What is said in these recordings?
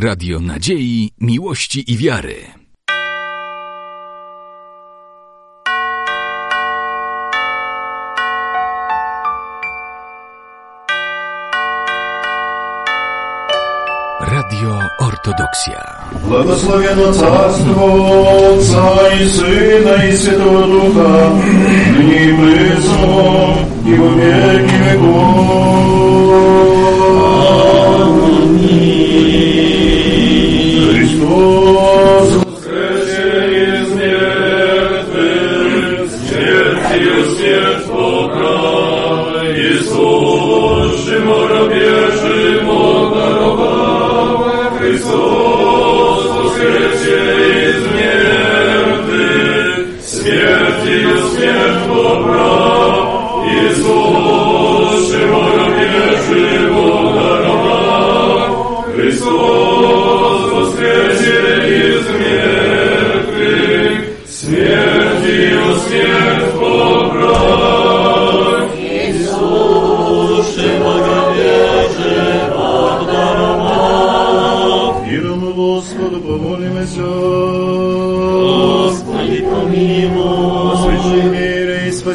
Radio Nadziei, Miłości i Wiary. Radio Ortodoksja. Błogosławiono Carstwo Ojca i Syna i Świętego Ducha, dni przyszło i w wieki. Христос. Воскресе из мертвых, смертью смерть покрой, Иисус, живоробежимо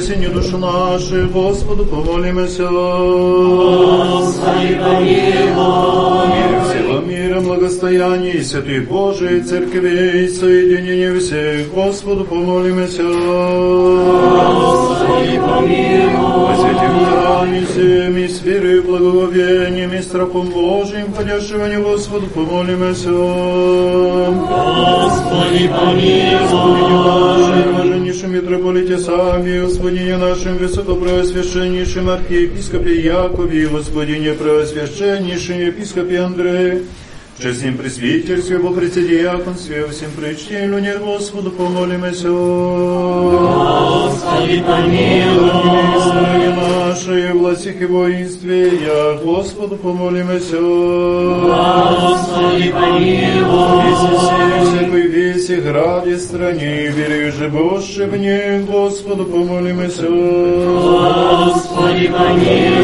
спасению душу нашу, Господу, помолимося. Господи, помилуй. Мир всего мира, благостояние и святой Божией Церкви, и соединение всех, Господу, помолимося. Господи, помилуй. По святым храме всем и с верой, благоговением и страхом Божиим, ходящего не Господу, помолимося. Господи, помилуй. Нашим блаженнейшим митрополите сами, Господине нашим высокопреосвященнейшим архиепископе Якове, Господине преосвященнейшем епископе Андрея, в честном пресвитерстве, во председиаконстве, всем причтению не Господу помолимся. Господи, помилуй. Нашей, власти и воинстве, я Господу помолимся. Господи, помилуй. Сей, всякой веси, граде, стране, же Боже в ней, Господу помолимся. Господи, помилуй.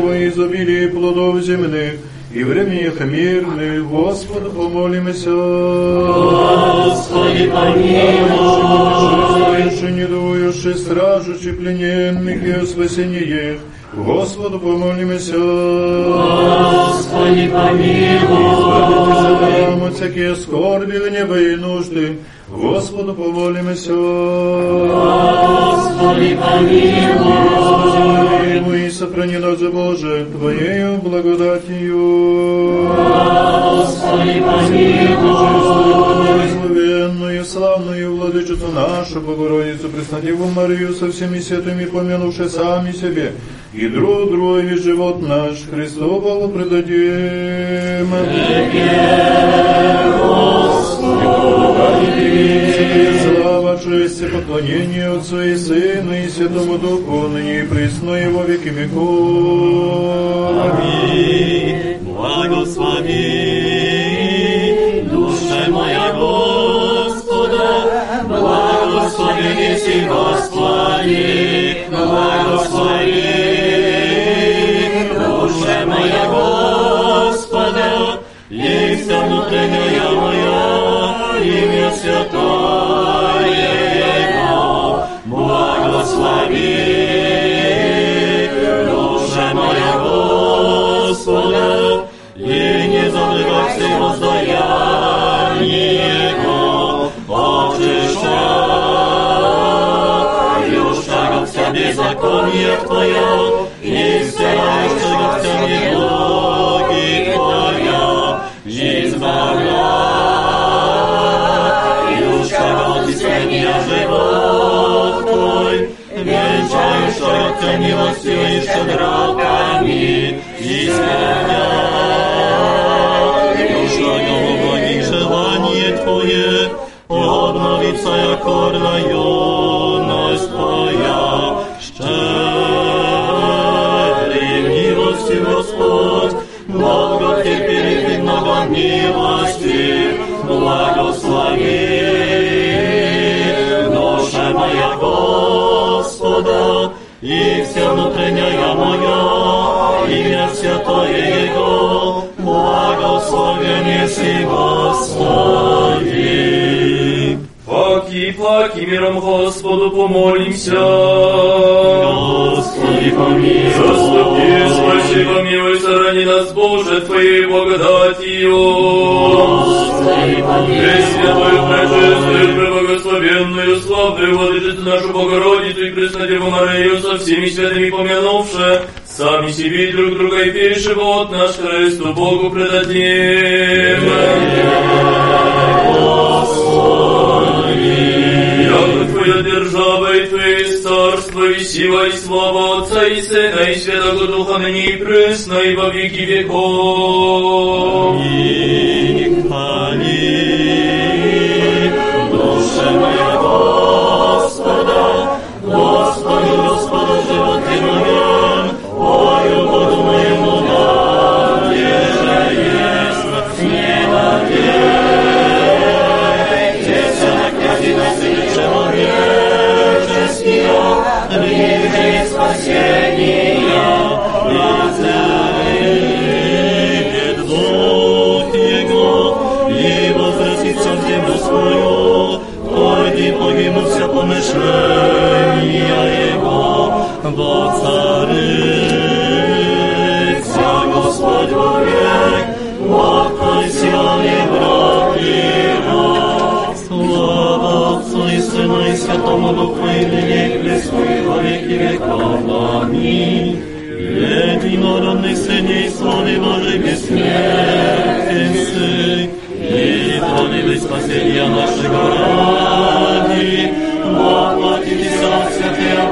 Во изобилие плодов земных и временях мирных, Господу помолимся. Господи, помилуй. Соверши недующий, стражущий плененных и о спасении их, Господу помолимся. Господи, помилуй. Забираем от всякие скорби, гнева и нужды, Господу помолимся. Господи, помилуй. Ему и сохрани нас, Боже, Твоею благодатью. Господи, помилуй. Благословенную, славную владычицу нашу, Богородицу, Преснодеву Марию, со всеми святыми, помянувши сами себе, и друг другу и живот наш, Христу Богу предадим. Слава, честь поклонение Отцу и Сыну и Святому Духу, ныне и присно и веки веков. Аминь. Благослови душа моя Господа, благослови си Господи, благослови святое благослови душа моя Господа, и не забывай все воздаяние Его, очищаю шагом вся беззаконие Твоя, от милостью и щедротами, исполняю шагом благих желание Твое, обновится якорна юность Еси, Господи. Паки, паки, миром Господу помолимся. Господи, помилуй. Заступи, спаси, помилуй, сохрани нас, Боже, Твоей благодатью. Господи, помилуй. Пресвятую, пречистую, преблагословенную, славную Владычицу нашу Богородицу и Преснодеву Марию со всеми святыми помянувши, сами себе друг друга и весь живот наш Христу Богу предадим. Яко Твоя держава и Твое царство и сила и слава Отца и Сына и Святого Духа ныне и пресно и во веки веков. Хвали Святому Духу и ныне и присно и во веки веков. Аминь. Единородный Сын и славе Божий бессмертен Сын, и тронили спасения нашего ради, воплотитесь от Святая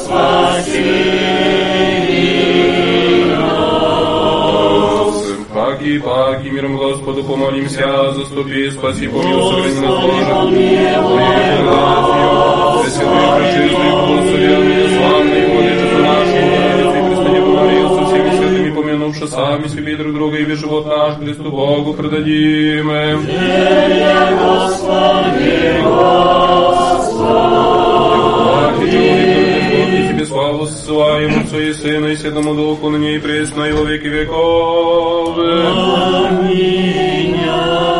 Паки, паки, миром Господу помолимся, заступи, спаси, помилуй, сохрани нас, Боже. Пречистую, благословенную, славную Владычицу нашу, Богородицу и Марию со всеми святыми помянувши сами себе друг друга, и весь живот наш Христу Богу предадим. Господи, Тебе славу ссылаем Отцу и Сына и Святому Духу, ныне и пресно, и во веки веков. Аминь. Аминь.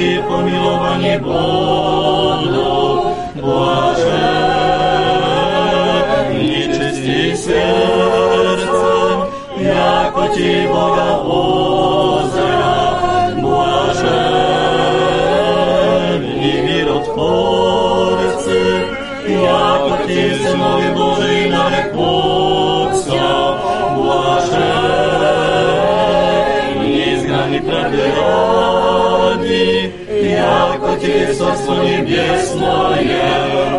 milosti, pomilovanie Bohu, Bože, nečistý srdcom, jako и Царство Небесное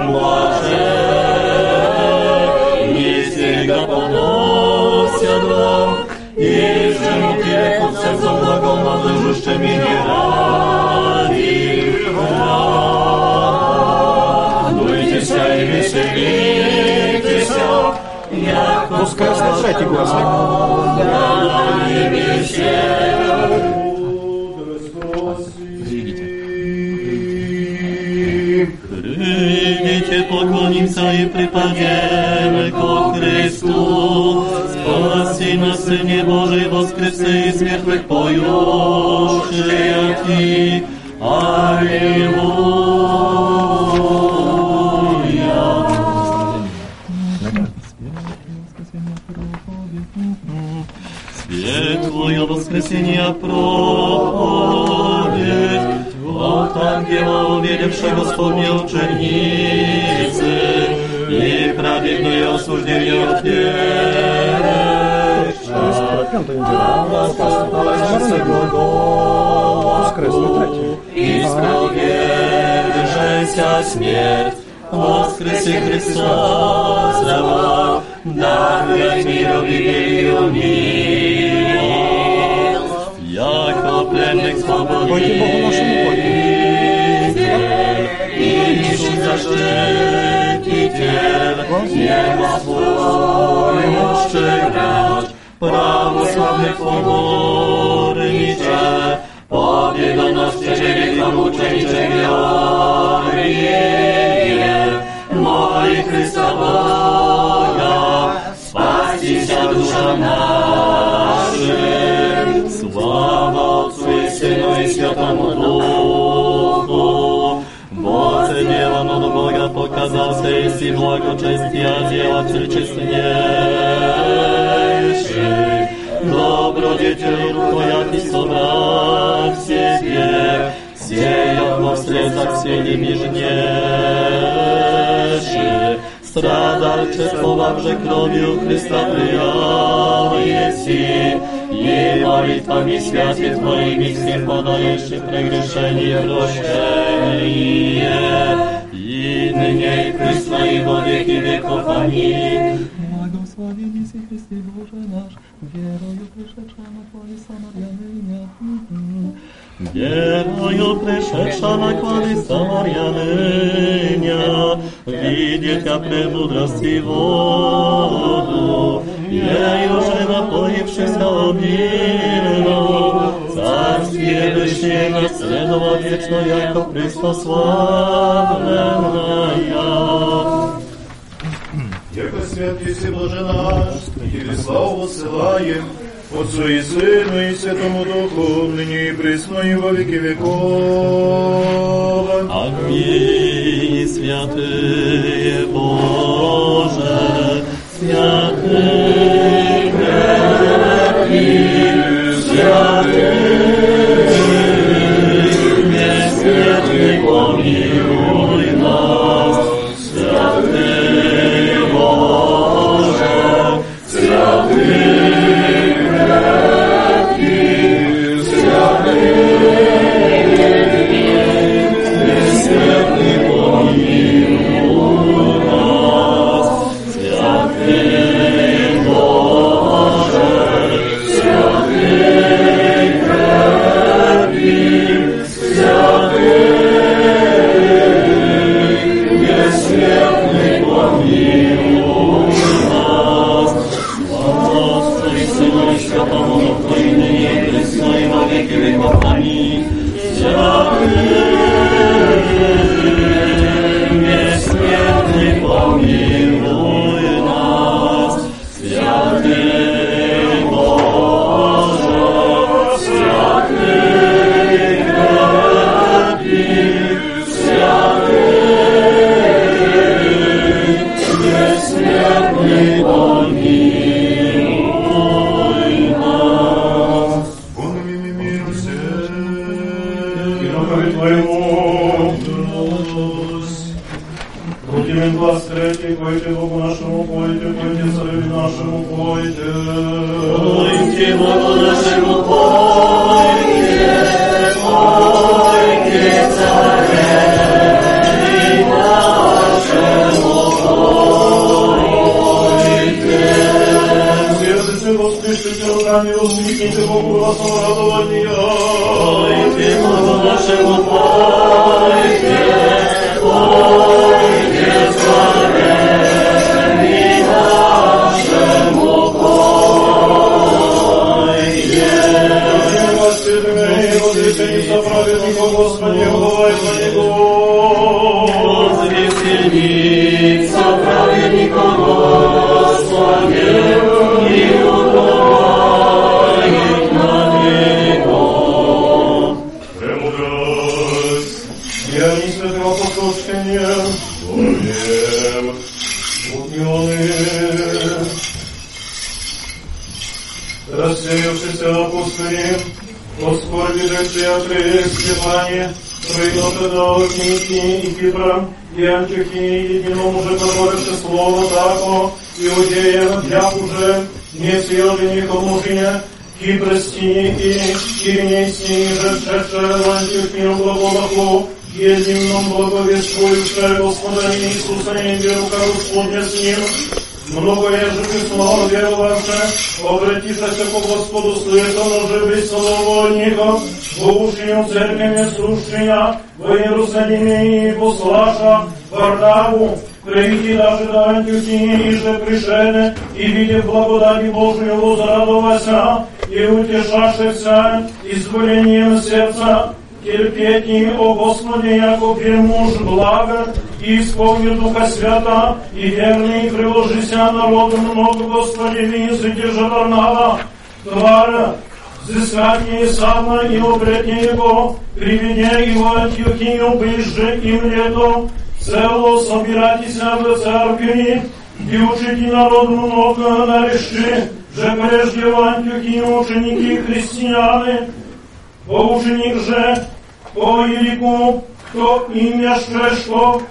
блаже. Истинно поносят вам, и жену веку сердце благом надлежущими не ради. Радуйтесь и веселитесь, як пускай сажайте глаза. Да, и веселье. Poklonimся и припадем ко Христу. Спаси нас, Сыне Божий, воскреси из мертвых поющие Ти. Аллилуйя. Светлое воскресенье проповедь от ангела, увидевшей Господне ученицы, и праведное осуждение от. Исповеджайся смерть, воскреси Христос, раба, даруй мирови и мир. Яко свободы, Пойте Богу нашему пойте. ищи защититель, небо свой православных поборниче, победоносце века мучениче Георгие, моли Христа Бога, спасися душа нашим. Слава Бога показался и си благочестия делатель честнейший. Добродетель Твоя Ты собрал в себе, сеял во слезах все нежнейшие. Страдальчествовавши кровью Христа приял еси, и молитвами святых Твоими всем подаешь прегрешение прощение, и ныне и присно и во веки веков. Аминь. Błogosławieni si Chryste Boże nasz, wierою przyszedłsza na Twoje Samarianynia. Верою пришедша на кланы Самаряныня, видеть как премудрости воду, ею же напоившися обильно, царствие вышнее наследово вечно, яко Христославленная. Яко свят еси Боже наш, Тебе славу посылаем, Отцу и Сыну и Святому Духу, ныне и присно и во веки веков. Аминь, святые Боже, святые крепкий, святые, Кипра, и Антиохии, единому же говорится слово тако, Иудеям, для уже не съеденником мужине, Кипрстини и Киринейстини, же шедшая в Антиохию глаголаху, едином благовествующая Господа Иисуса, и веру ко Господня с ним, Многое же письмо веровавше, обратившееся по Господу слышал уже без словольников, в ушию церкви несущая в Иерусалиме и послаша Варнаву, прийти даже до Антиохии, же пришене, и видев благодати Божию возрадовася, и утешавшися изволением сердца, терпеть им, о Господи, яко муж блага, и исполнил Духа Свята, и верный приложися народу много, Господи, же Варнава, тваря, взыскание Савна и обретение его, приведя его Антиохию, ближе им летом, цело собирайтеся в церкви, и учите народ много нареши, же прежде в Антиохии ученики христиане, по ученик же, по Елику, кто имя что,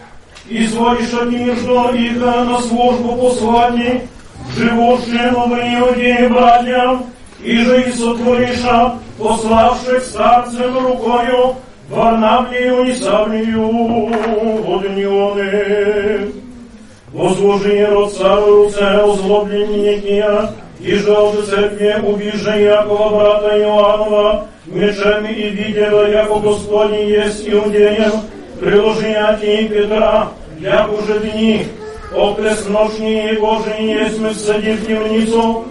изволишь от между их на службу послать, живущим в Иудее братьям, и же и сотвориша, пославших старцем рукою, Варнавлию и Савлию, воднионы. Возложи род руце озлобление и жалды церкви убежа Якова брата Иоаннова, мечами и видела, яко Господень есть иудеем, приложи от Петра, як уже дни, окрест ночни Божий есть мы всади в темницу,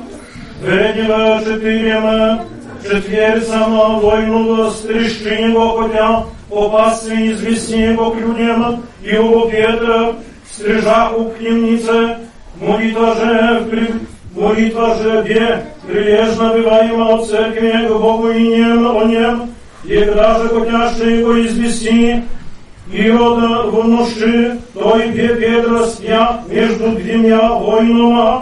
Вредила четырема, четверь сама войну стрижки него хотя, опасный извести его к людям, и у Петра, стрижа у темнице, молитва же в молитва же бе, прилежно бываема от церкви к Богу и нем о нем, и даже хотящий его извести, Ирода в ноши, той бе Петра спя между двумя войнами,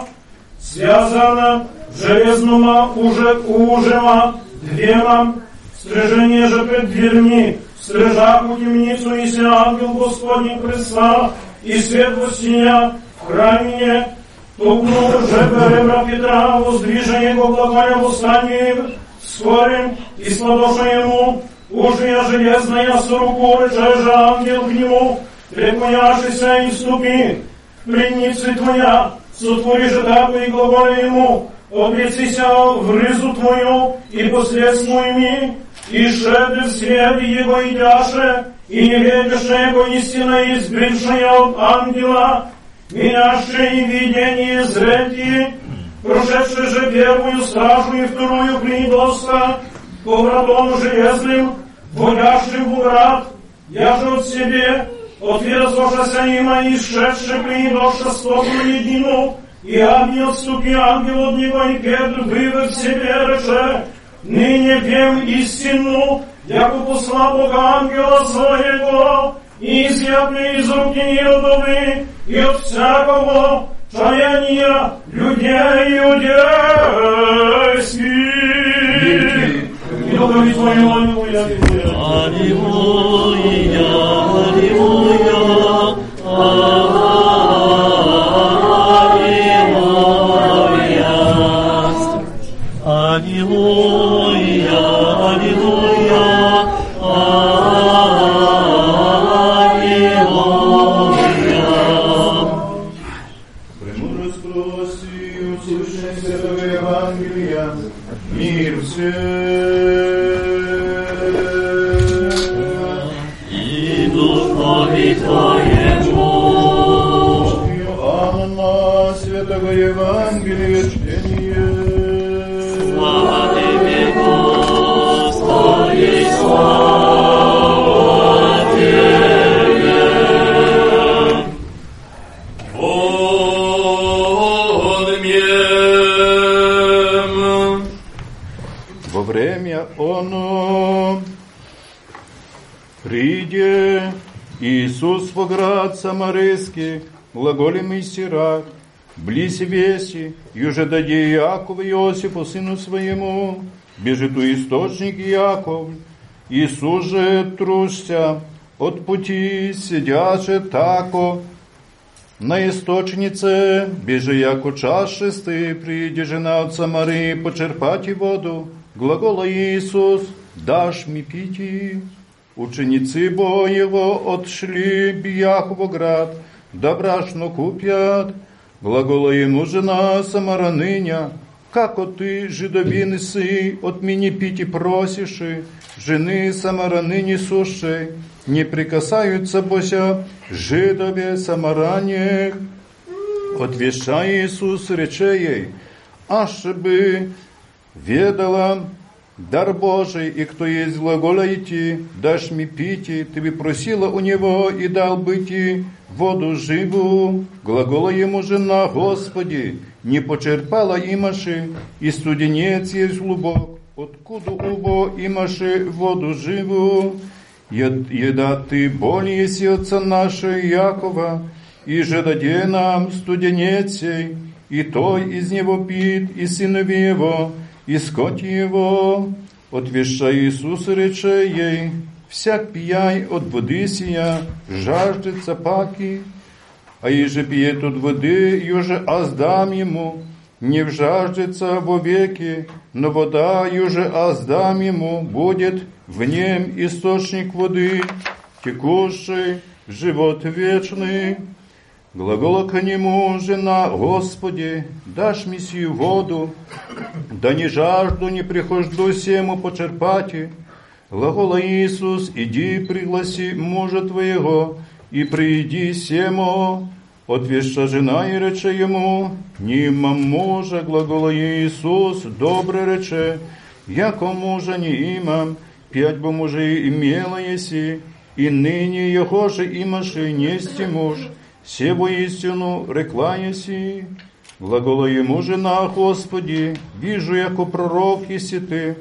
связана железнома уже ужема, двема, стрижение же пред дверьми, стрижа у темницу, и ангел Господень Христа, и светлостия в храме, Тукнул же ребра Петра, воздвижа его благая восстанием, скорым и сладоша ему, ужия железная с руку, же ангел к нему, преклоняшися и ступи, пленницы твоя, сотвори же таку и глаголя ему, обрецися в рызу твою и последствиями, и шеды в свет его идяше, и не ведеше его истина избившая от ангела, менявшие видение зрение, прошедший же первую стражу и вторую предоска, по вратом железным, вводящим в град, я же от себе, отверзошася има и шедший предоша сторону едину, и ангел ступи ангел от него, и Петр вывод себе рече, ныне пем истину, яко посла Бога ангела своего, и изъятный из руки Иродовы, и от всякого чаяния людей иудейских. И добрый твою, аллилуйя, аллилуйя. Аллилуйя, аллилуйя, аллилуйя, Иисус в град Самарийский, глаголемый сирак, близ веси, юже даде Иаков Иосифу, сыну своему, бежит у источник Иаков, Иисус же трусся от пути, сидячи тако, на істочнице, біже яко час шестий, прийде жена от Самари, почерпати воду, глагола Иисус, дашь ми пити. Ученицы бо его отшли бияк в град, да брашно купят. Глагола ему жена самараныня, како ты, жидовины сы, от меня пить и просишь, жены самараныни суши, не прикасаются бося жидове самаранех. Отвещай Иисус рече ей, аж бы ведала дар Божий, и кто есть глагола идти, дашь мне пить, ты бы просила у него и дал бы ти воду живу. Глагола ему жена, Господи, не почерпала имаши, и студенец есть глубок, откуда убо имаши воду живу. Ед- Еда ты более есть отца нашего Якова, и же даде нам студенецей, и той из него пит, и сынови его, и скот его. Отвеща Иисус рече ей, всяк пияй от воды сия, жаждется паки, а еже пьет от воды, юже аздам ему, не вжаждется вовеки, но вода юже аздам ему, будет в нем источник воды, текущий в живот вечный. Глагола к нему жена, Господи, дашь мне сию воду, да не жажду, не прихожду сему почерпати. Глагола Иисус, иди пригласи мужа твоего, и приди сему. Отвеща жена и рече ему, нима мужа, глагола Иисус, добре рече, яко мужа не имам, пять бы мужей имела еси, и ныне его же имаши нести муж, се истину рекла еси. Глагола ему жена, Господи, вижу, яко пророк еси ты,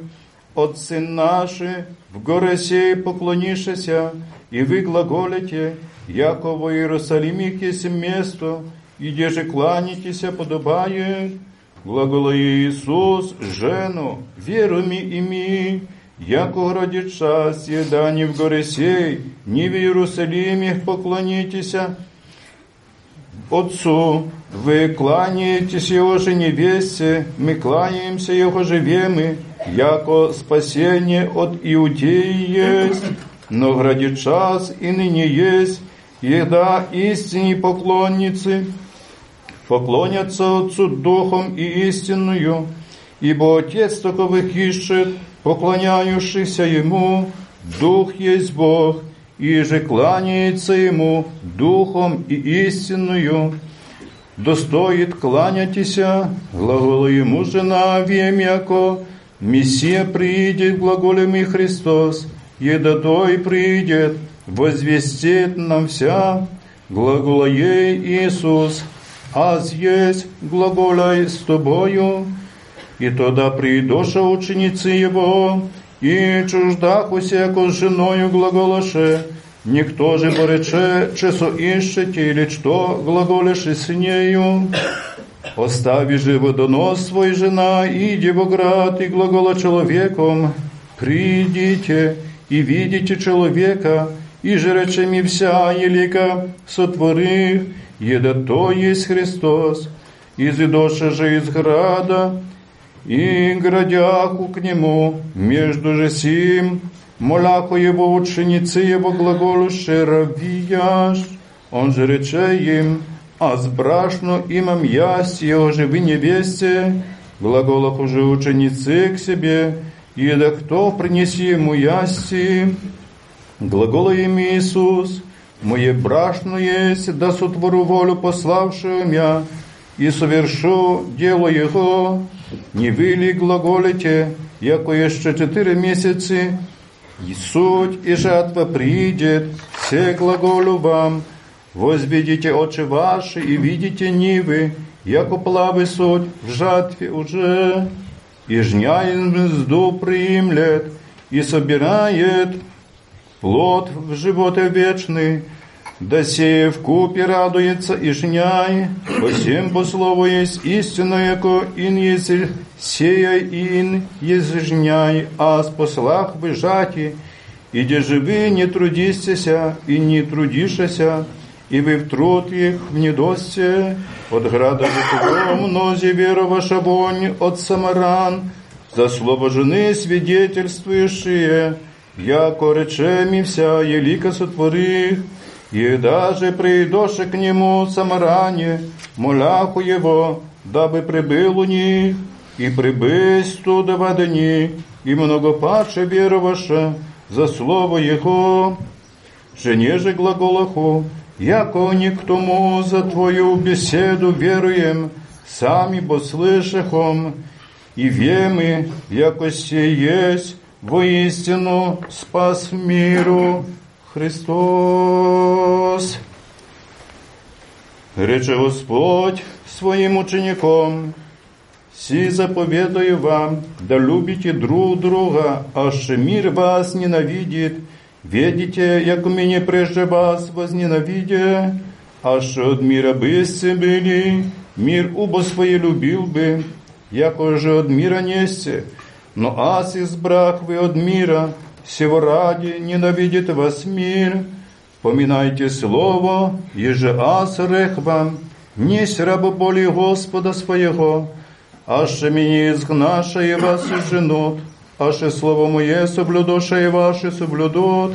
отцы наши, в горе сей поклонишься, и вы глаголите, яко во Иерусалиме есть место, и где же кланяйтеся подобает. Глагола Иисус, жену, веру ми ими, яко ради час, еда не в горе сей, не в Иерусалиме поклонитеся, Отцу, вы кланяетесь Его же невесте, мы кланяемся Его же вемы, яко спасение от Иудеи есть, но гради час и ныне есть, еда истине поклонницы, поклонятся Отцу Духом и истинную, ибо Отец таковых ищет, поклоняющихся Ему, Дух есть Бог, и же кланяется Ему Духом и истинную. Достоит кланяйтеся, глагола Ему жена вемяко, Мессия придет, глаголем и Христос, едодой придет, возвестит нам вся, глагола ей Иисус, аз есть глаголяй с тобою, и тогда придоша ученицы его, и чуждах усяко с женою глаголаше, никто же порече, чесо ищете, или что глаголеше с нею. Остави же водонос свой жена, иди в град, и глагола человеком, придите и видите человека, и же рече ми вся елика сотворив, еда то есть Христос, изидоша же из града, и градяху к нему, между же сим, моляху его ученицы его глаголуше равияш, он же рече им, а сбрашно имам ясть его же вы невесте, глаголах уже ученицы к себе, и да кто принеси ему ясти, глагола им Иисус, мое брашно есть, да сотвору волю пославшего меня, и совершу дело его, не вы ли глаголите, яко еще четыре месяцы, и суть и жатва придет, все глаголю вам, возведите очи ваши и видите нивы, яко плавы суть в жатве уже. и жня из мзду приимлет, и собирает плод в животе вечный, да сея в купе радуется и жняй, по всем по слову есть истина, яко ин есть сея ин есть жняй, а с послах выжати, и де живы не трудистеся, и не трудишеся, и вы в труд их в недосте, от града житого мнози вера ваша вонь от самаран, за слово жены свидетельствующие, яко речем вся елика сотворих, и даже придоше к нему самаране, моляху его, дабы прибыл у них, и прибысь туда в дни, и многопаче вероваше за слово его, жене же глаголаху, яко не к тому за твою беседу веруем, сами бо слышахом, и вемы, яко се есть воистину спас миру Христос. Рече Господь своим учеником, Си заповедаю вам, да любите друг друга, аж мир вас ненавидит. Ведите, як меня прежде вас возненавидя, аж от мира бысцы были, мир убо свои любил бы, яко же от мира несте, но аз избрах вы от мира, сего ради ненавидит вас мир. Поминайте слово, еже аз рех вам, несть рабо боли Господа своего, аше мені изгнашає вас і женот, аше слово моє соблюдошає ваші соблюдот,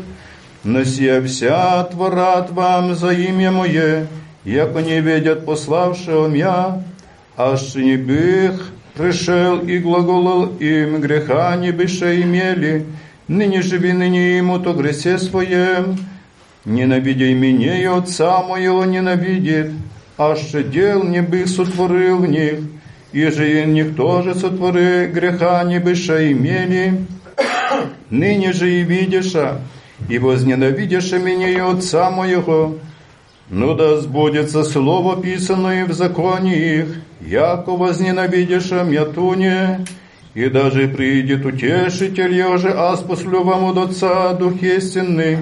носія вся творат вам за ім'я моє, як они видят пославшего мя, аж не бых пришел и глаголал им, греха не быше имели, ныне живи ныне ему то гресе своем, ненавидя меня и отца моего ненавидит, аж дел не бы сотворил в них, и же никто же сотвори греха не быша имели, ныне же и видиша, и возненавидиша меня и отца моего, ну да сбудется слово, писанное в законе их, яко возненавидиша мятуне, и даже придет утешитель, еже аз послю вам от Отца Дух истинный,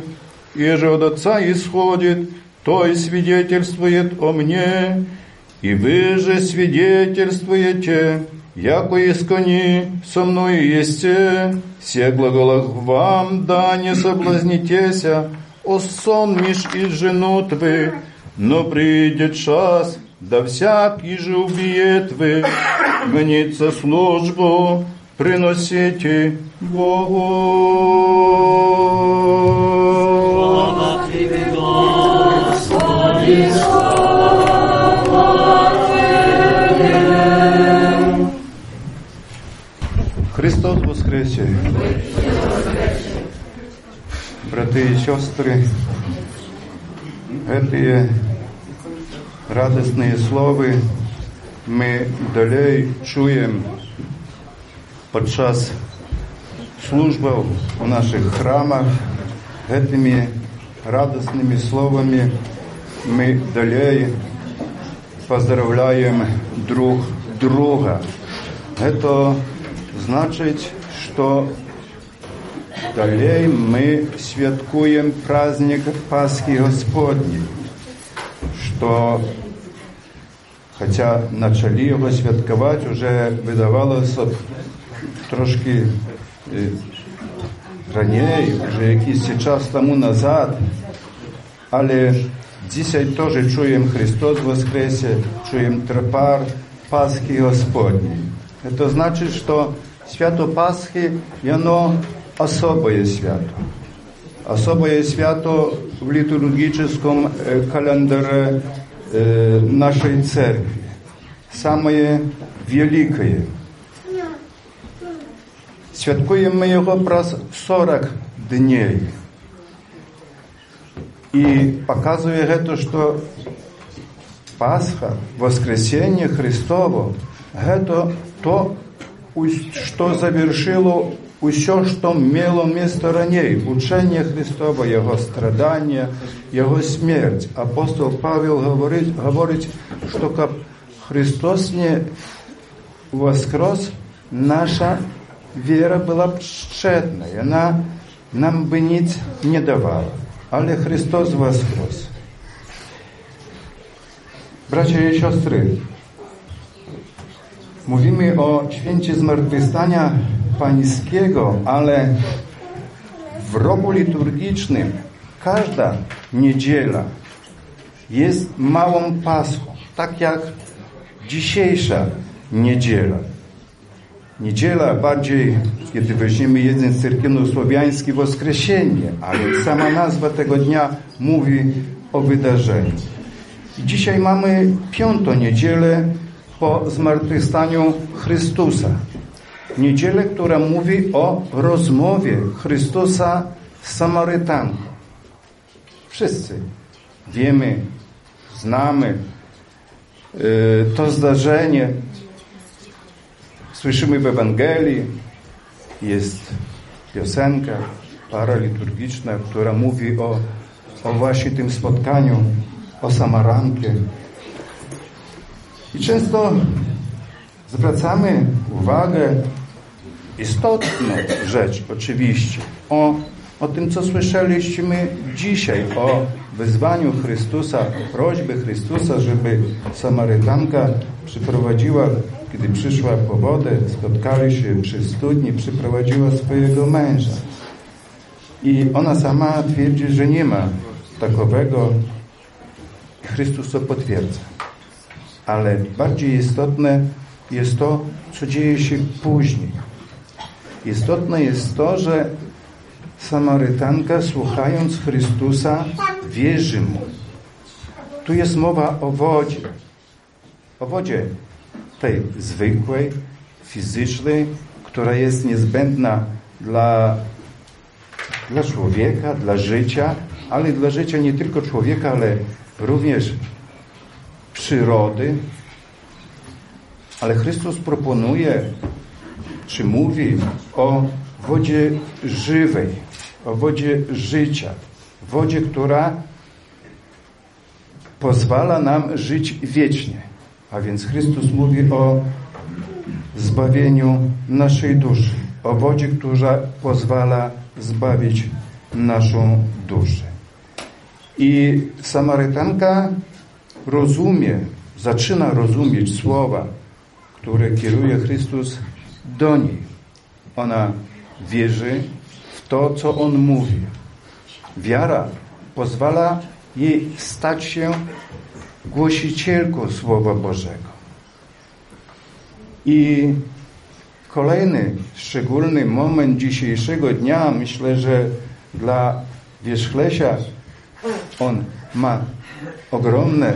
и же от Отца исходит, то и свидетельствует о мне, и вы же свидетельствуете, яко искони со мною есте, все глаголах вам, да не соблазнитеся, о сон меж и женут вы, но придет час, да всякий же убиет вы, гонится службу, приносите Богу. Слава Тебе, Господи, Христос воскресе! Брати і сестри, эти радостные слова ми далей чуємо під час служби у наших храмах. Этими радостными словами мы далее поздравляем друг друга. Это значит, что далее мы святкуем праздник Пасхи Господней, что хотя начали його святкувати, вже видавалося трошки е, раніше, вже якийсь час тому назад, але dzisiaj теж чуємо Христос воскресе, чуємо трепар Пасхи Господней. Это значит, что свято Пасхи, оно особое свято. Особое свято в литургическом э, календаре э, нашей церкви. Самое великое. Святкуем мы его про 40 дней. И показывает это, что Пасха, воскресение Христово, это то, что завершило все, что имело место ранее, учение Христова, Его страдания, Его смерть. Апостол Павел говорит, говорит что как Христос не воскрес, nasza wiara była szczedna i ona nam by nic nie dawała. Ale Chrystus woskres. Bracia i siostry, mówimy o święcie zmartwychwstania pańskiego, ale w roku liturgicznym każda niedziela jest małą Paschą, tak jak dzisiejsza niedziela. Niedziela bardziej, kiedy weźmiemy jeden cerkiewno-słowiański, Woskresenie, ale sama nazwa tego dnia mówi o wydarzeniu. I dzisiaj mamy piątą niedzielę po zmartwychwstaniu Chrystusa. Niedzielę, która mówi o rozmowie Chrystusa z Samarytanką. Wszyscy wiemy, znamy y, to zdarzenie. Słyszymy w Ewangelii, jest piosenka paraliturgiczna, która mówi o, o właśnie tym spotkaniu, o Samarankie. I często zwracamy uwagę, istotną rzecz oczywiście, o, o tym, co słyszeliśmy dzisiaj, o wezwaniu Chrystusa, o prośbie Chrystusa, żeby Samarytanka przyprowadziła, kiedy przyszła po wodę, spotkali się przy studni, przyprowadziła swojego męża. I ona sama twierdzi, że nie ma takowego. Chrystus to potwierdza. Ale bardziej istotne jest to, co dzieje się później. Istotne jest to, że Samarytanka, słuchając Chrystusa, wierzy Mu. Tu jest mowa o wodzie. O wodzie tej zwykłej, fizycznej, która jest niezbędna dla, dla człowieka, dla życia, ale dla życia nie tylko człowieka, ale również przyrody. Ale Chrystus proponuje, czy mówi o wodzie żywej, o wodzie życia, wodzie, która pozwala nam żyć wiecznie. A więc Chrystus mówi o zbawieniu naszej duszy, o wodzie, która pozwala zbawić naszą duszę. I Samarytanka rozumie, zaczyna rozumieć słowa, które kieruje Chrystus do niej. Ona wierzy w to, co On mówi. Wiara pozwala jej stać się głosicielką Słowa Bożego. I kolejny szczególny moment dzisiejszego dnia, myślę, że dla Wierzchlesia on ma ogromne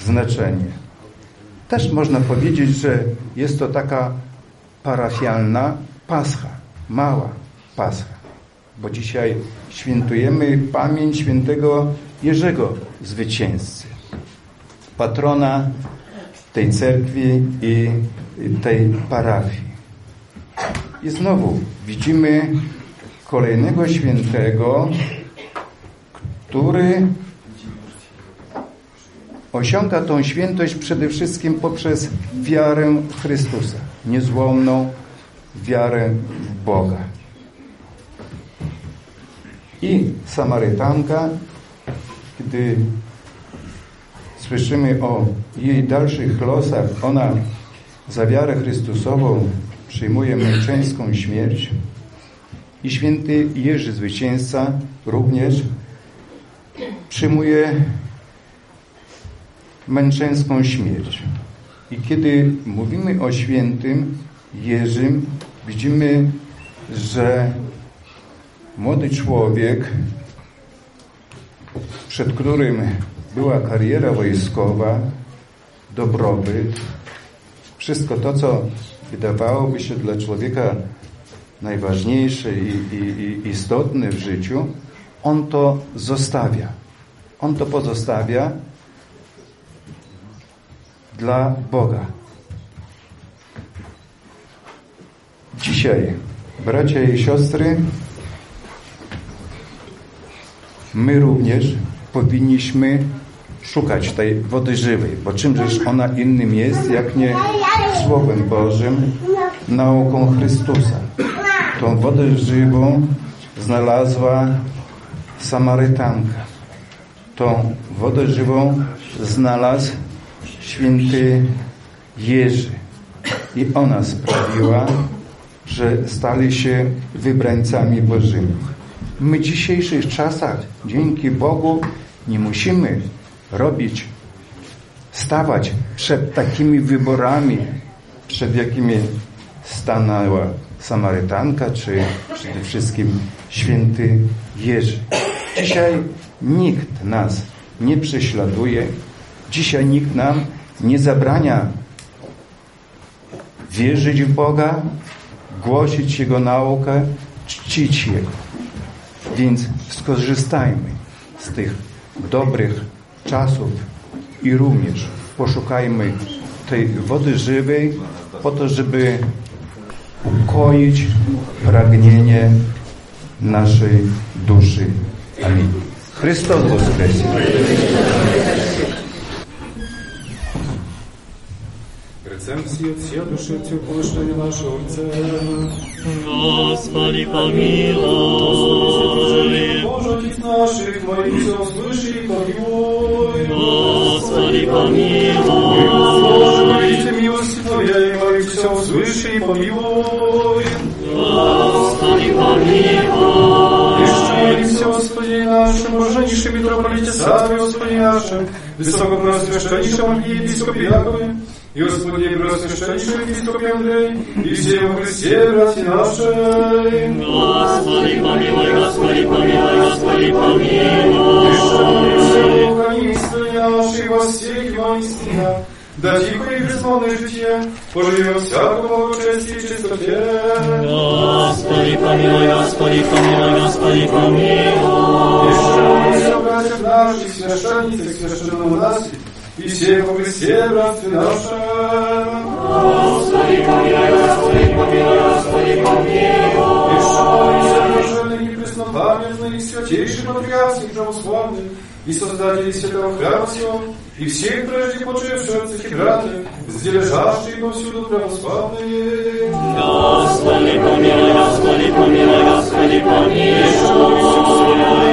znaczenie. Też można powiedzieć, że jest to taka parafialna Pascha, mała Pascha, bo dzisiaj świętujemy pamięć świętego Jerzego Zwycięzcy, patrona tej cerkwi i tej parafii. I znowu widzimy kolejnego świętego, który osiąga tą świętość przede wszystkim poprzez wiarę Chrystusa, niezłomną wiarę w Boga. I Samarytanka, gdy słyszymy o jej dalszych losach, ona za wiarę Chrystusową przyjmuje męczeńską śmierć i święty Jerzy Zwycięzca również przyjmuje męczeńską śmierć. I kiedy mówimy o świętym Jerzym, widzimy, że młody człowiek, przed którym była kariera wojskowa, dobrobyt, wszystko to, co wydawałoby się dla człowieka najważniejsze i, i, i istotne w życiu, on to zostawia. On to pozostawia dla Boga. Dzisiaj, bracia i siostry, my również powinniśmy szukać tej wody żywej, bo czymżeż ona innym jest, jak nie Słowem Bożym, nauką Chrystusa. Tą wodę żywą znalazła Samarytanka. Tą wodę żywą znalazł święty Jerzy. I ona sprawiła, że stali się wybrańcami Bożymi. My w dzisiejszych czasach, dzięki Bogu, nie musimy robić, stawać przed takimi wyborami, przed jakimi stanęła Samarytanka, czy przede wszystkim święty Jerzy. Dzisiaj nikt nas nie prześladuje, dzisiaj nikt nam nie zabrania wierzyć w Boga, głosić Jego naukę, czcić Jego. Więc skorzystajmy z tych dobrych czasów i również poszukajmy tej wody żywej po to, żeby ukoić pragnienie naszej duszy. Amin. Chrystus Woskresie. Recenzji od Sia duszy Cię pomieszczenie nasze Ojcze. Господи, помилуй. Боже, Отец наших, молимся, услыши и помилуй. Господи, помилуй. Боже, молимся, милости Твоей, молимся, услыши и помилуй. Господи, помилуй. Еще молимся, Господи нашим, блаженнейшим митрополите Саве, Господи нашим, высокопросвященнейшем архиепископе Якове, и Господи, преосвященнейшем епископе Андрей, и все во Христе, братья наши. Господи, помилуй, Господи, помилуй, Господи, помилуй. Все хранители наши во всех его истинах, да тихо и безмолвное житие, поживем всякому благочестии и чистоте. Господи, помилуй, Господи, помилуй, Господи, помилуй. Все братьев наших, священницах, священному нас, и все во Христе, братья наши. Господи, помилуй, Господи, помилуй, Господи, помилуй. Еще все блаженных и преснопамятных, и святейших патриархов православных, и создателей святого храма сего, и всех прежде почивших отцах и братьев, сдележавшие повсюду православные. Господи, помилуй, Господи, помилуй, Господи, помилуй.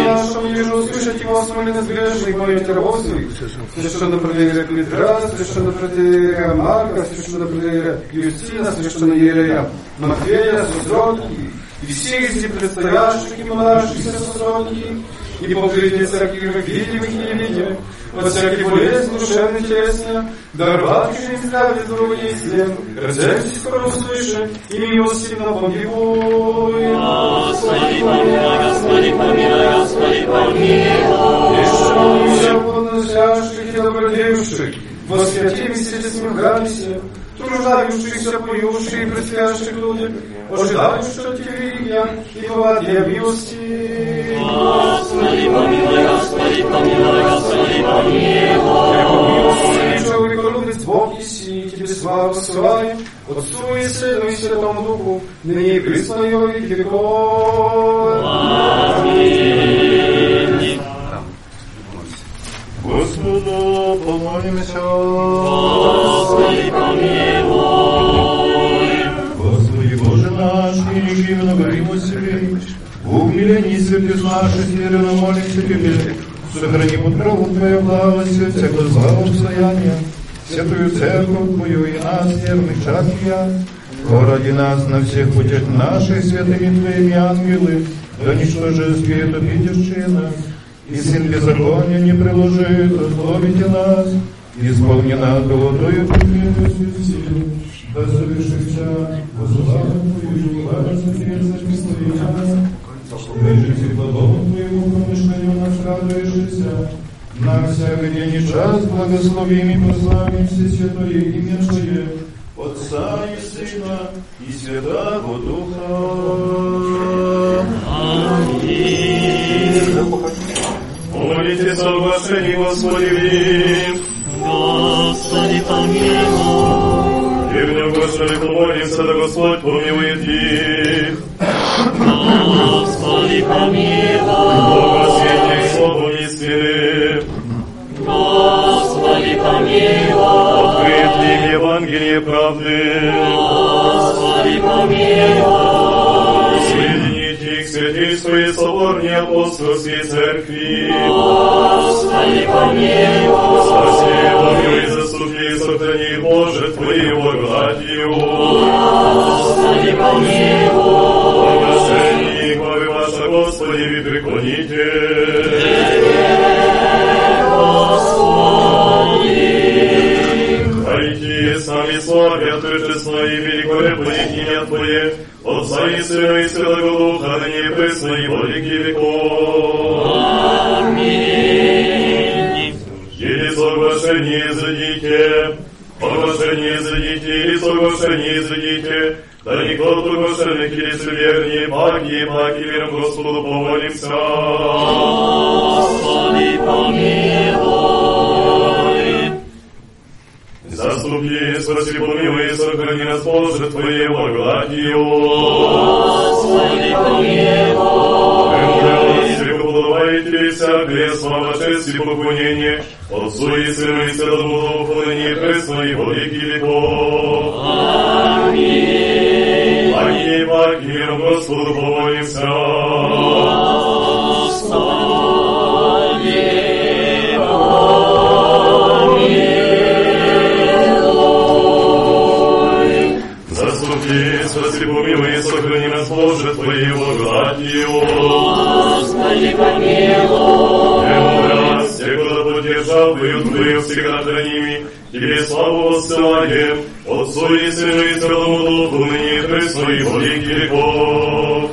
Нашему вижу услышать его осмолено грешных, моих рабов своих, священно проверя Петра, священно проверя Марка, священно проверя Юстина, священно Ерея Матфея, сосродки, и всех здесь предстоящих и монашеских сосродки, и покрытие всяких видимых и невидимых, от всякой болезни душевной телесной, даровавших им здравие, здоровье и след, рождайтесь скоро услышим, и милостивно помилуй. Господи, помилуй, Господи, помилуй, Господи, помилуй. Еще подносящих и добродевших, восхвятим естественным границе, труждающихся, поющих и предспящих людях, ожидающих тебя и поводья милости. Господи, помилуй, Господи, помилуй, Господи, помилуй. Милости, человеколюбец Бог еси, тебе славу посылаем, Отцу и Сыну и Святому Духу, ныне и присно и во веки веков. Господу Господи, помилуй. Господи Боже наш, и многовимо себе, в умилении святых наших верно молимся Тебе, сохрани под праву Твою благость, всякое зло обстояние, святую церковь Твою и нас, верных чатья, Поради нас на всех путях наших святыми Твоими ангелы, да ничтоже свет обидевшие нас, и сын беззакония не приложит, условите нас, исполнена голодою предметностью сил, да совершится во славу Твою, власть сердца Христоя. Выжите плодом Твоему помышлению нас радуешься, на всякий день и час благословим и прославим все святое имя Твое, Отца и Сына и Святого Духа. Помолите соглашение Господи, Господи, помилуй. и в нем Господи помолимся, да Господь помилует их. Господи, помилуй. Бога святей словом истины, Господи, помилуй. от Открыть им Евангелие правды. Господи, помилуй. Соедините их святействуя соборней апостольской церкви. Господи, помилуй. Спаси, помилуй, заступи, сохрани, Боже, Твоего благодатью. Господи, помилуй. Благослови их, ваша, Господи, и преклоните. Хайте сами славят торжество и великолепное имя Твое, Отца и Сына и Святого Духа, ныне пресно и во веки веков. соглашение за дитя, соглашение за детей, соглашение за дитя, да никто соглашенных или суверни, маги, маги, вером Господу помолимся. Господи, помилуй. Заступи, спаси, помилуй, сохрани нас, Боже, твоего благодатью. Господи, помилуй. Слава, честь и поклонение, Отцу и Сыну и Святому Духу, ныне и пресно и во веки веков. Аминь. Паки, паки, Господу помолимся. Заступи, спаси, помилуй, сохрани нас, Боже, Твоей благодатью. Господи, помилуй. Раз, те, кто поддержал Твою Твою всегда храними, Тебе славу воссылаем, Отцу и Сыну и Святому Духу, ныне и пресно и во веки веков.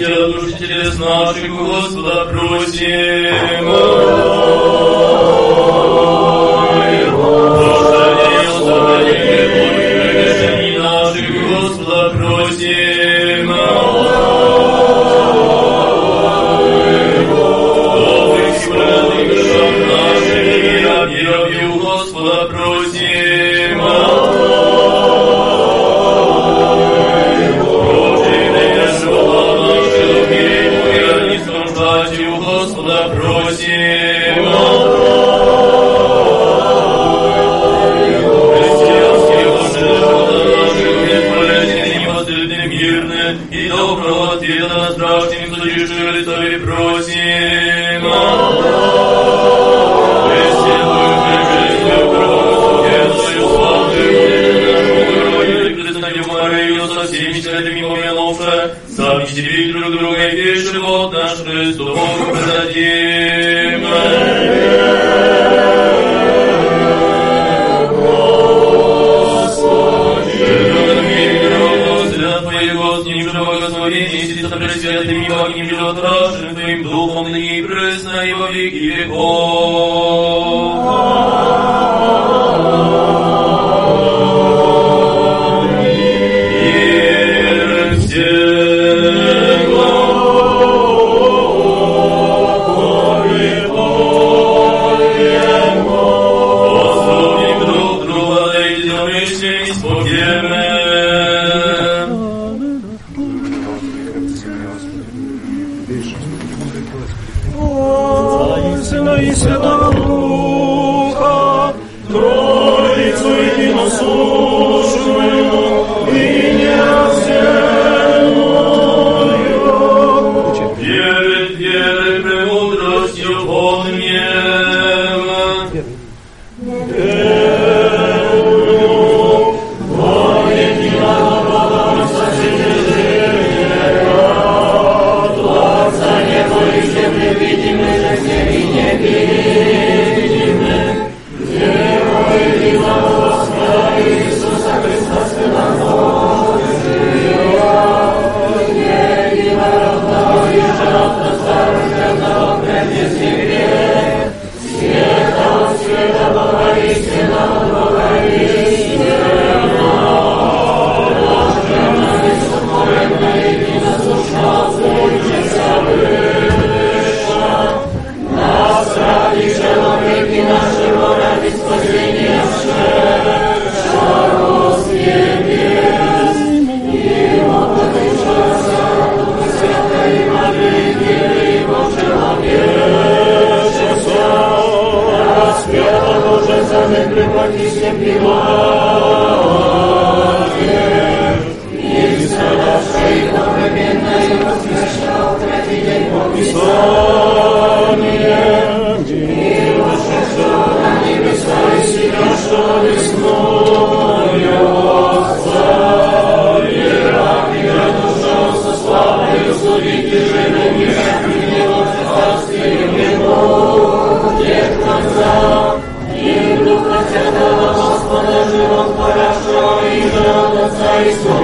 Наставника, хранителя души телес наших, Господа просим. siempre por ti. Krishna, Krishna, Krishna,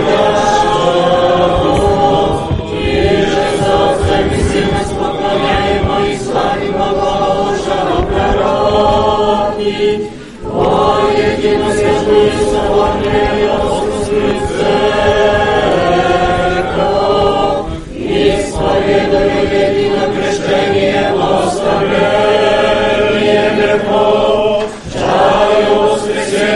Krishna, Krishna,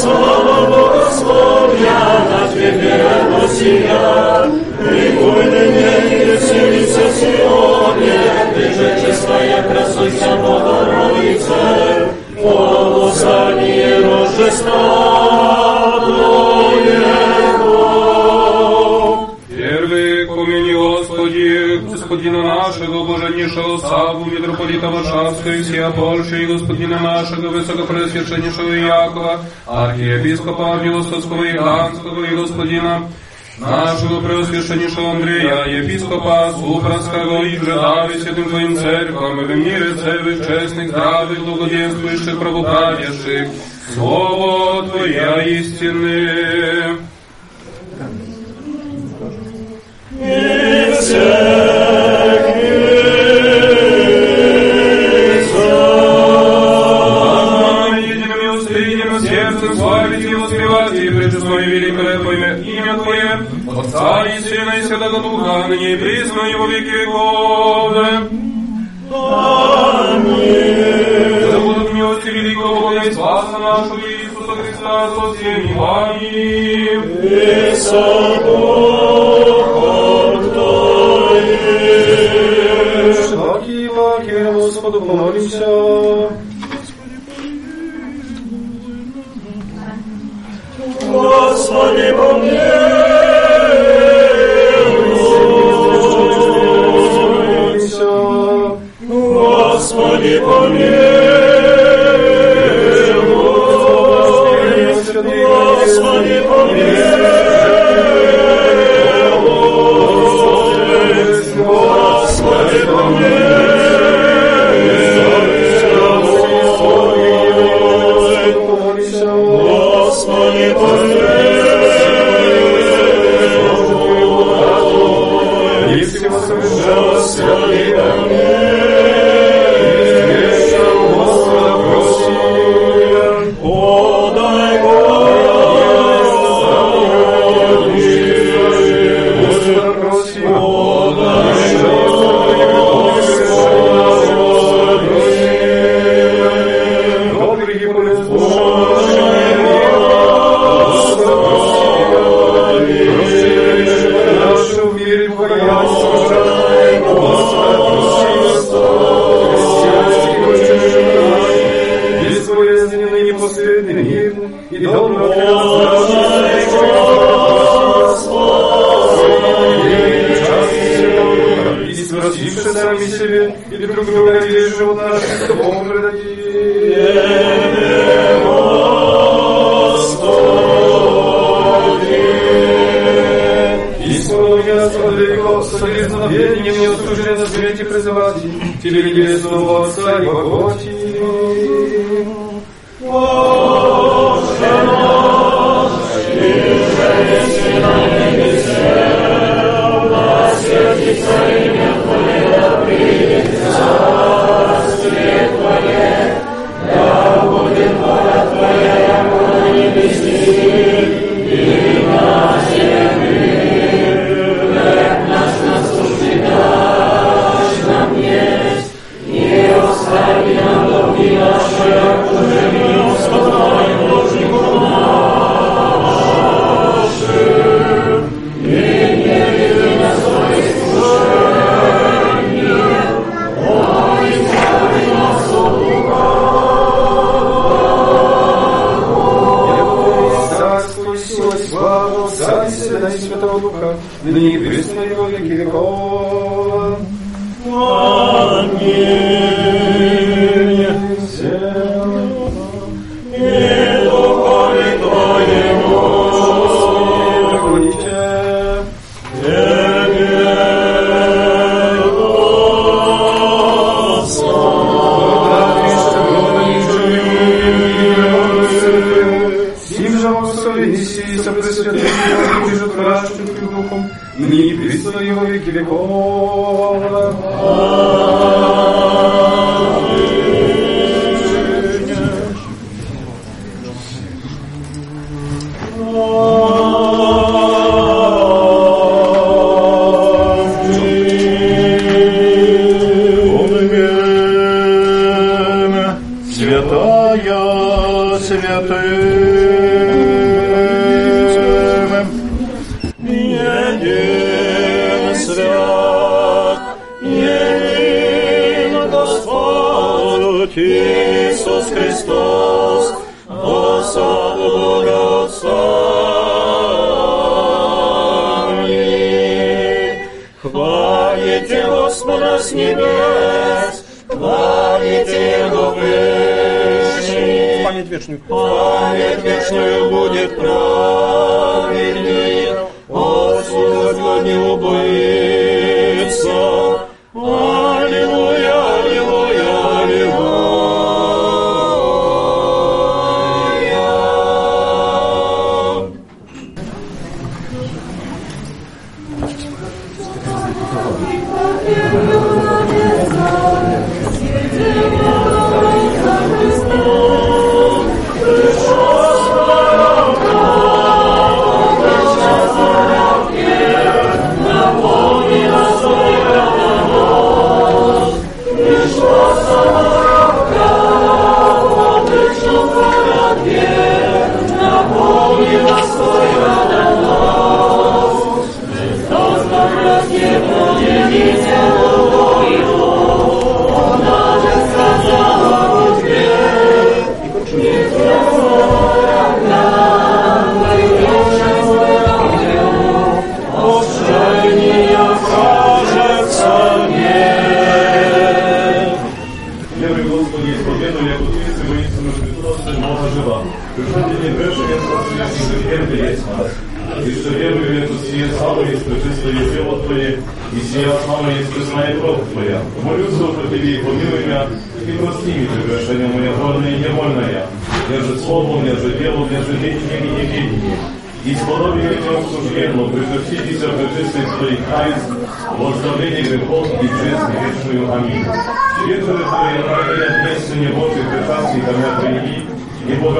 Sława błogosławiana Ciebie, Rosja, Пригодны мне и веселиться Сионе, Ты же чистая красуйся, Богородице, Полусание рождества. господина нашего, блаженнейшего Саву, митрополита Варшавского и всея Польши, и господина нашего, высокопресвященнейшего Якова, архиепископа Милостовского и Ганского, и господина нашего преосвященнейшего Андрея, епископа Супранского и предали святым Твоим церквам, и в мире церкви честных, здравых, благоденствующих, правоправящих, Слово Твоя истины. soul.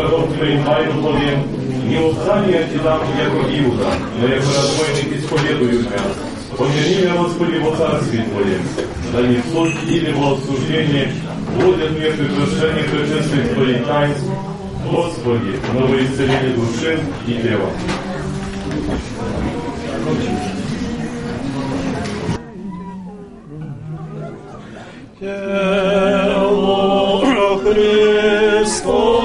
родовственной тайну Твоем, не устали от тебя, яко Иуда, но яко разбойник исповедую меня. Помяни меня, Господи, во царстве Твоем, да не в суд или во осуждение вводят мне прегрешение предшествий Твоих тайн, Господи, но во исцеление души и тела. Тело Христос.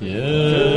Yeah.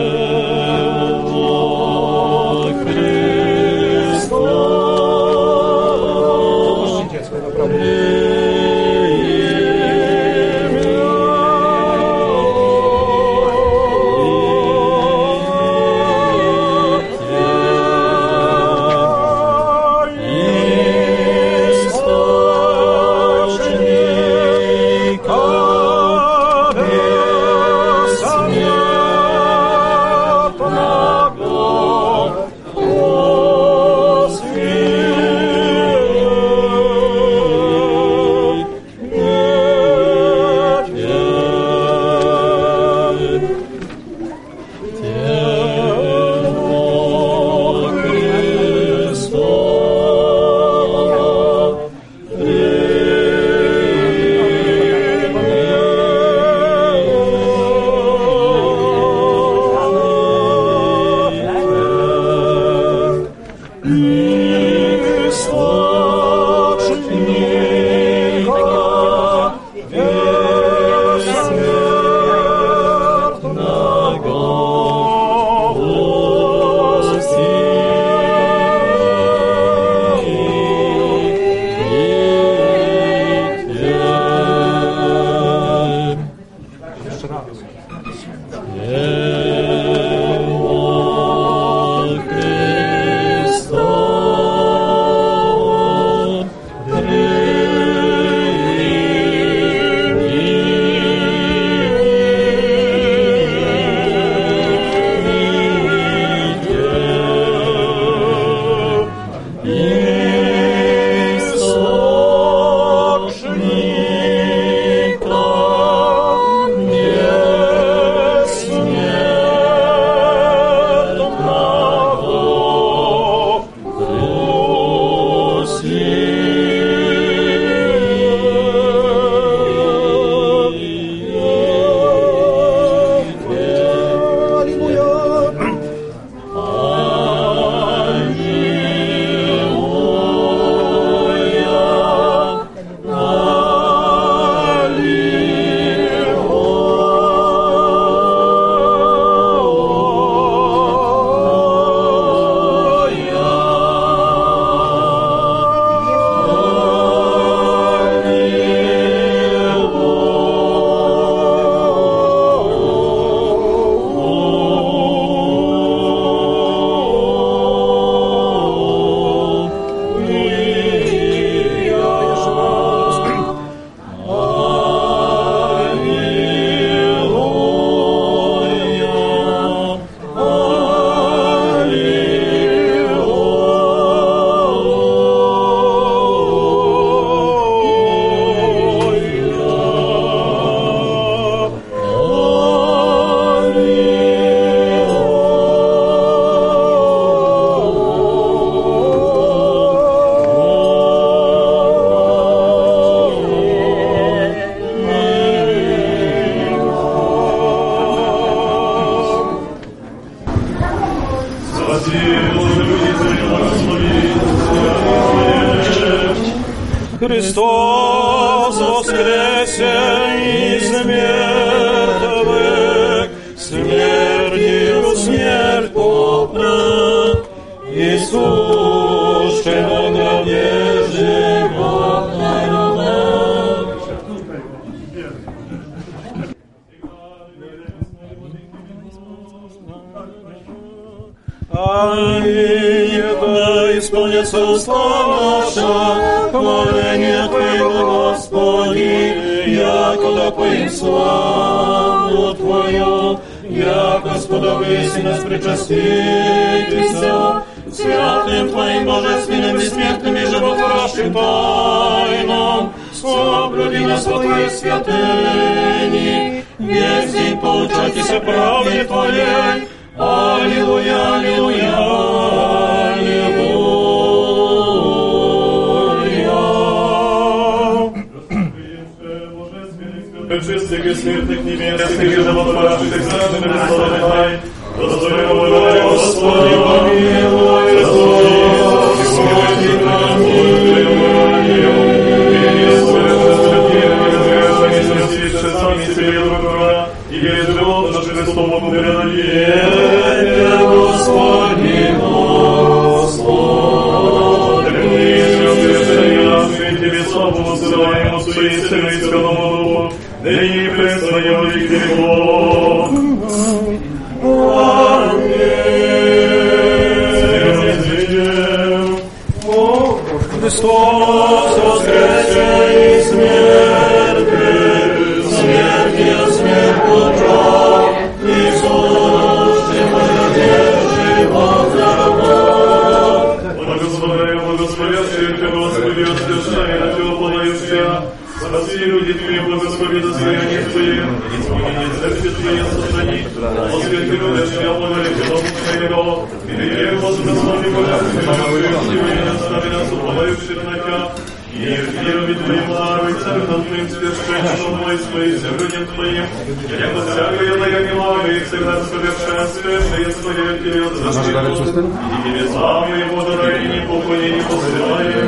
славим Отцу и Сыну и Святому Духу, ныне и пресно и во веки веков. Аминь. Христос воскресе и смерти, смерти, смерть утра, Иисус, ты моя держи, Господи, Господи, Господи, Господи, Господи, Спаси люди Твои, благослови достояние Твое, исполнение церкви Твоей сохрани. Освети любящая, благоволите Дому Твоего, и Тебе, возблагослови Божественную, и остави нас, на Тебя. И веруй Твоим лавой, царством Твоим священником войской, землянем Твоим, яко всякое наявила, и всегда совершенствуешь, и Твое вперед защиту, и небеса моего дорогие, не покой, не посылаем,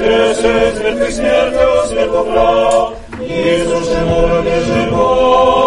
veces, ver tus nervios, ver tu y sus temores de voz.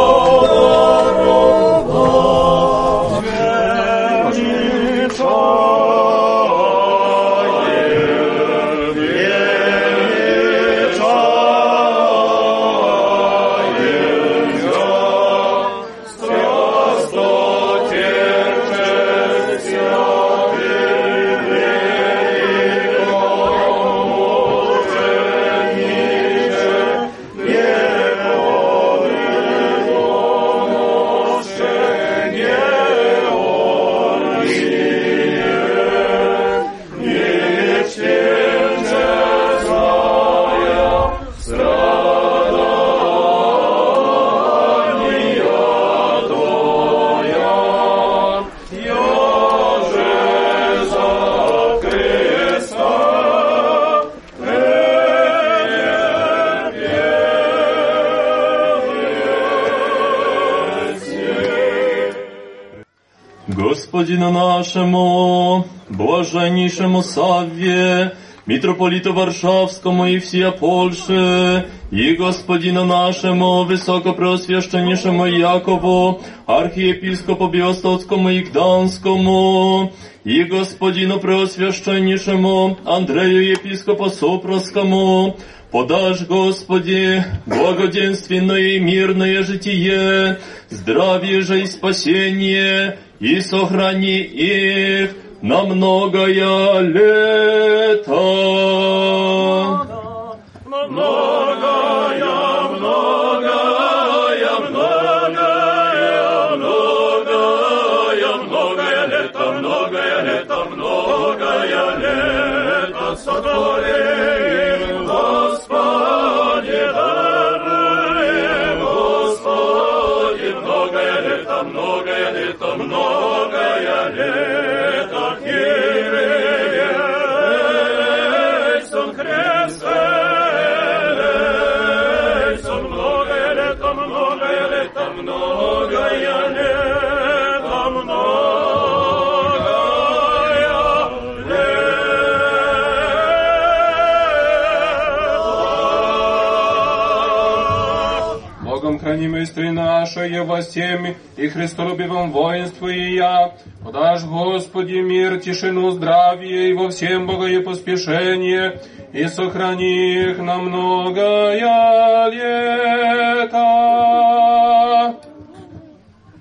Господину нашему, блаженнейшему Савве, митрополиту Варшавскому и всея Польши, и господину нашему, высокопреосвященнейшему Якову, архиепископу Биостоцкому и Гданскому, и господину преосвященнейшему Андрею епископу Сопроскому, подашь, Господи, благоденственное и мирное житие, здравие же и спасение, и сохрани их на многое лето. Многое, Истории нашей во всеми и Христолюбивом воинстве я. Подашь, Господи, мир, тишину, здравие и во всем богое поспешение, и сохрани их на многое лето.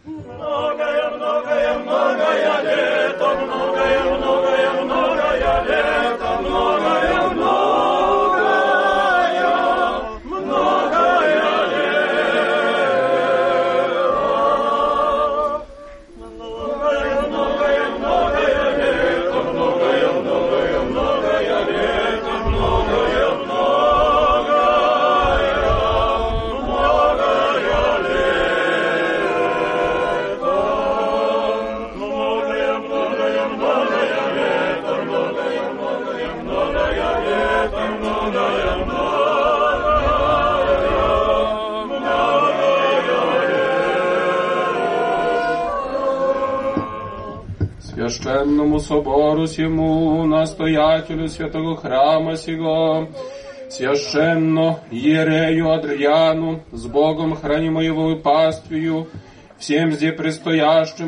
Многое, многое, многое Священному собору сему, настоятелю святого храма сего, священно Ерею Адриану, с Богом хранимого паствию, всем здесь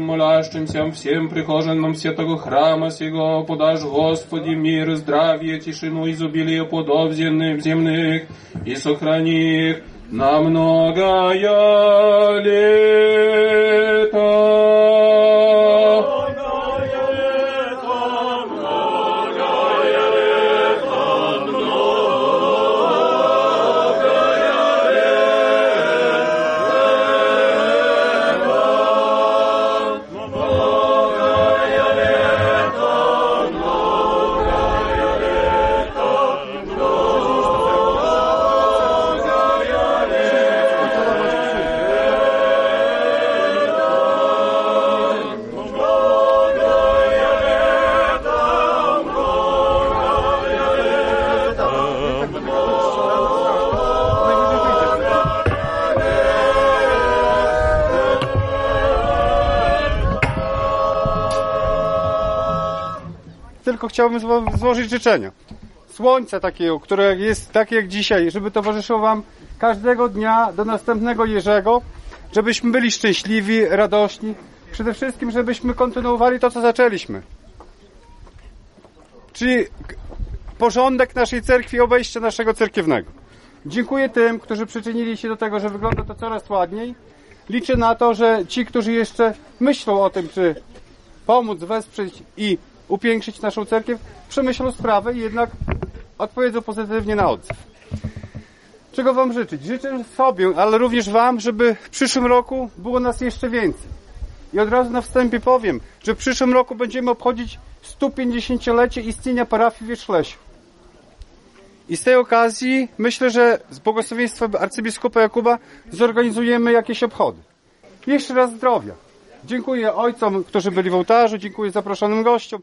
молящимся, всем прихожанам святого храма сего, подашь Господи мир, здравие, тишину, изобилие земных, земных, и сохрани их на многое лето. Chciałbym zło- złożyć życzenia. Słońca takiego, które jest takie jak dzisiaj, żeby towarzyszyło Wam każdego dnia do następnego Jerzego, żebyśmy byli szczęśliwi, radośni. Przede wszystkim, żebyśmy kontynuowali to, co zaczęliśmy. Czyli porządek naszej cerkwi, obejście naszego cerkiewnego. Dziękuję tym, którzy przyczynili się do tego, że wygląda to coraz ładniej. Liczę na to, że ci, którzy jeszcze myślą o tym, czy pomóc, wesprzeć i upiększyć naszą cerkiew, przemyślą sprawę i jednak odpowiedzą pozytywnie na odzew. Czego Wam życzyć? Życzę sobie, ale również Wam, żeby w przyszłym roku było nas jeszcze więcej. I od razu na wstępie powiem, że w przyszłym roku będziemy obchodzić 150-lecie istnienia parafii w Wierzchlesiu. I z tej okazji myślę, że z błogosławieństwa arcybiskupa Jakuba zorganizujemy jakieś obchody. Jeszcze raz zdrowia. Dziękuję ojcom, którzy byli w ołtarzu, dziękuję zaproszonym gościom.